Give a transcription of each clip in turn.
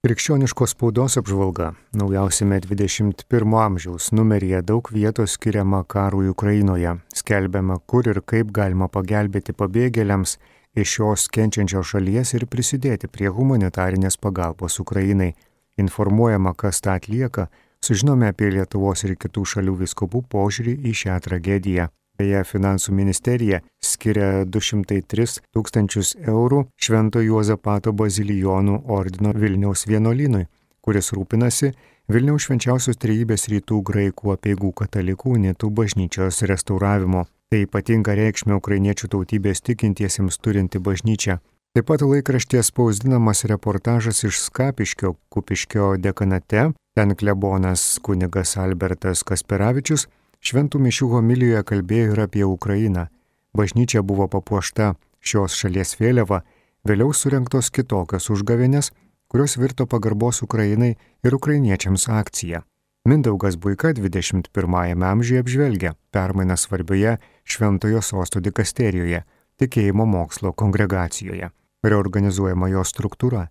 Krikščioniškos spaudos apžvalga. Naujausiame 21 amžiaus numeryje daug vietos skiriama karui Ukrainoje. Skelbiama, kur ir kaip galima pagelbėti pabėgėliams iš šios kenčiančios šalies ir prisidėti prie humanitarinės pagalbos Ukrainai. Informuojama, kas tą atlieka, sužinome apie Lietuvos ir kitų šalių viskupų požiūrį į šią tragediją. Beje, finansų ministerija skiria 203 tūkstančius eurų Švento Juozapato bazilijonų ordino Vilniaus vienuolynui, kuris rūpinasi Vilniaus švenčiausios trejybės rytų graikų apieigų katalikų unitų bažnyčios restauravimo. Tai ypatinga reikšmė ukrainiečių tautybės tikintiesiems turinti bažnyčia. Taip pat laikraštė spausdinamas reportažas iš Skapiškio Kupiškio dekanate, ten klebonas kunigas Albertas Kasperavičius Šventų mišių homilijoje kalbėjo ir apie Ukrainą. Bažnyčia buvo papuošta šios šalies vėliava, vėliau surinktos kitokios užgavėnės, kurios virto pagarbos Ukrainai ir ukrainiečiams akcija. Mindaugas Buika 21-ame amžiuje apžvelgia permainą svarbioje Šventojo sosto dikasterijoje, tikėjimo mokslo kongregacijoje. Reorganizuojama jo struktūra,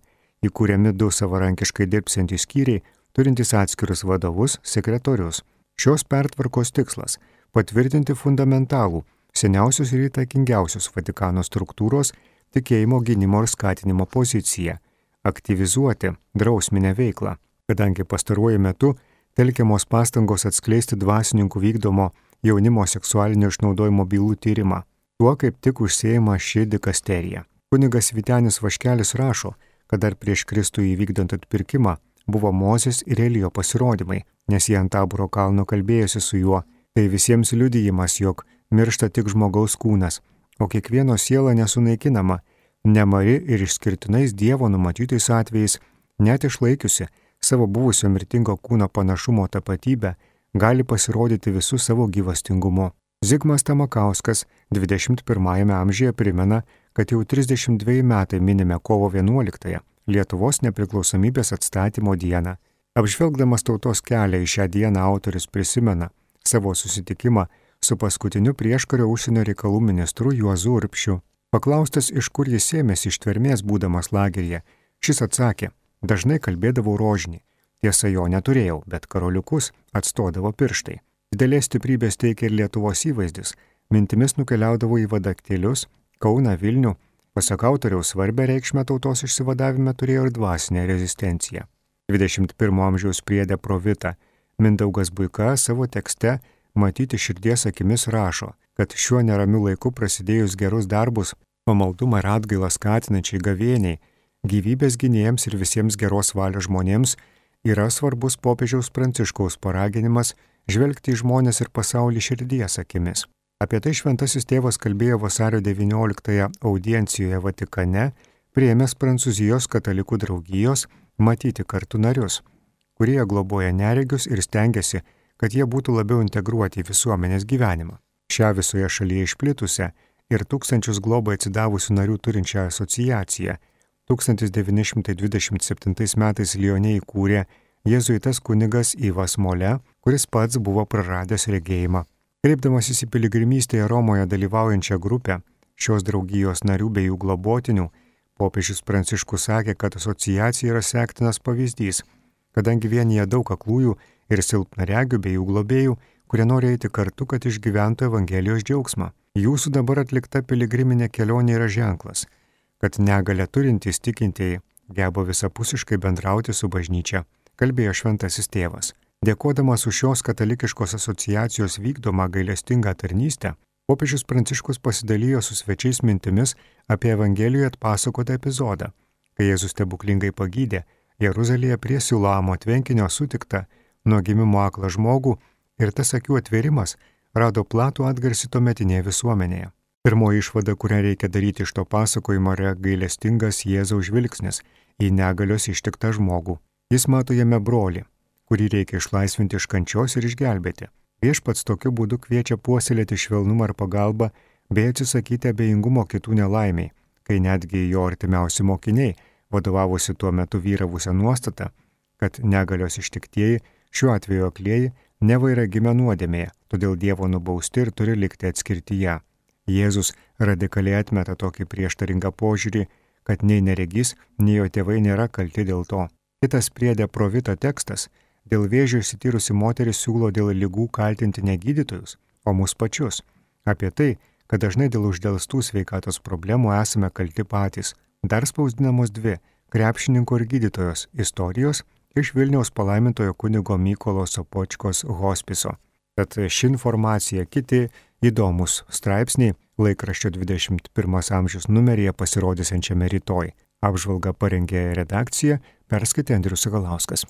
įkūriami du savarankiškai dirbsiantys skyriai, turintys atskirus vadovus, sekretorius. Šios pertvarkos tikslas - patvirtinti fundamentalų, seniausius ir įtakingiausius Vatikano struktūros tikėjimo gynimo ir skatinimo poziciją - aktyvizuoti drausminę veiklą, kadangi pastaruoju metu telkiamos pastangos atskleisti dvasininkų vykdomo jaunimo seksualinio išnaudojimo bylų tyrimą. Tuo kaip tik užsieima ši dikasterija. Kunigas Vitenis Vaškelis rašo, kad dar prieš Kristų įvykdant atpirkimą buvo Mozės ir Elijo pasirodymai, nes jie ant taboro kalno kalbėjosi su juo. Tai visiems liudijimas, jog miršta tik žmogaus kūnas, o kiekvieno siela nesunaikinama, nemari ir išskirtinais Dievo numatytais atvejais, net išlaikiusi savo buvusio mirtingo kūno panašumo tapatybę, gali pasirodyti visų savo gyvastingumu. Zigmas Tamakauskas 21-ame amžiuje primena, kad jau 32 metai minime kovo 11-ąją, Lietuvos nepriklausomybės atstatymo dieną. Apžvelgdamas tautos kelią į šią dieną autorius prisimena savo susitikimą su paskutiniu prieškario užsienio reikalų ministru Juozu Urpšiu. Paklaustas, iš kur jis ėmėsi ištvermės būdamas lageryje, šis atsakė, dažnai kalbėdavau rožinį. Tiesa, jo neturėjau, bet karoliukus atstodavo pirštai. Didelės stiprybės teikia ir Lietuvos įvaizdis. Mintimis nukeliaudavo į vadaktėlius, Kauną, Vilnių, Pasak autoriaus svarbę reikšmę tautos išsivadavime turėjo ir dvasinė rezistencija. 21 amžiaus priedė Provita Mindaugas Buika savo tekste matyti širdies akimis rašo, kad šiuo neramiu laiku prasidėjus gerus darbus, pamaldumą ir atgailą skatinančiai gavėniai, gyvybės gynėjams ir visiems geros valios žmonėms yra svarbus popiežiaus pranciškaus paraginimas žvelgti į žmonės ir pasaulį širdies akimis. Apie tai šventasis tėvas kalbėjo vasario 19-ąją audiencijoje Vatikane, prieėmęs Prancūzijos katalikų draugijos matyti kartu narius, kurie globoja neregius ir stengiasi, kad jie būtų labiau integruoti į visuomenės gyvenimą. Šią visoje šalyje išplitusią ir tūkstančius globai atsidavusių narių turinčią asociaciją 1927 metais Lyonė įkūrė jėzuitas kunigas Įvas Mole, kuris pats buvo praradęs regėjimą Kreipdamasis į piligrimystėje Romoje dalyvaujančią grupę, šios draugijos narių bei jų globotinių, popiežius Pranciškus sakė, kad asociacija yra sektinas pavyzdys, kadangi vienyje daug aklųjų ir silpnaregių bei jų globėjų, kurie nori eiti kartu, kad išgyventų Evangelijos džiaugsmą. Jūsų dabar atlikta piligriminė kelionė yra ženklas, kad negalę turintys tikintieji geba visapusiškai bendrauti su bažnyčia, kalbėjo šventasis tėvas. Dėkodamas už šios katalikiškos asociacijos vykdomą gailestingą tarnystę, popiežius Pranciškus pasidalijo su svečiais mintimis apie Evangelijoje atpasakotą epizodą, kai Jėzus stebuklingai pagydė Jeruzalėje prie Siulamo tvenkinio sutiktą nuo gimimo aklą žmogų ir tas akių atverimas rado platų atgarsį tuometinėje visuomenėje. Pirmoji išvada, kurią reikia daryti iš to pasakojimo, yra gailestingas Jėzaus žvilgsnis į negalios ištiktą žmogų. Jis mato jame brolį, kurį reikia išlaisvinti iš kančios ir išgelbėti. Viešpats tokiu būdu kviečia puoselėti švelnumą ir pagalbą, bei atsisakyti abejingumo kitų nelaimiai, kai netgi jo artimiausi mokiniai vadovavosi tuo metu vyravusią nuostatą, kad negalios ištiktieji, šiuo atveju aklieji, neva yra gimę nuodėmėje, todėl Dievo nubausti ir turi likti atskirtyje. Jėzus radikaliai atmeta tokį prieštaringą požiūrį, kad nei neregys, nei jo tėvai nėra kalti dėl to. Kitas priedė provita tekstas - dėl vėžio išsityrusi moteris siūlo dėl lygų kaltinti ne gydytojus, o mus pačius. Apie tai, kad dažnai dėl uždėlstų sveikatos problemų esame kalti patys. Dar spausdinamos dvi - krepšininko ir gydytojos istorijos iš Vilniaus palaimintojo kunigo Mykolo Sopočkos hospiso. Tad ši informacija, kiti įdomus straipsniai laikraščio 21 amžiaus numeryje pasirodysiančiame rytoj. Apžvalgą parengė redakcija, perskaitė Andrius Galauskas.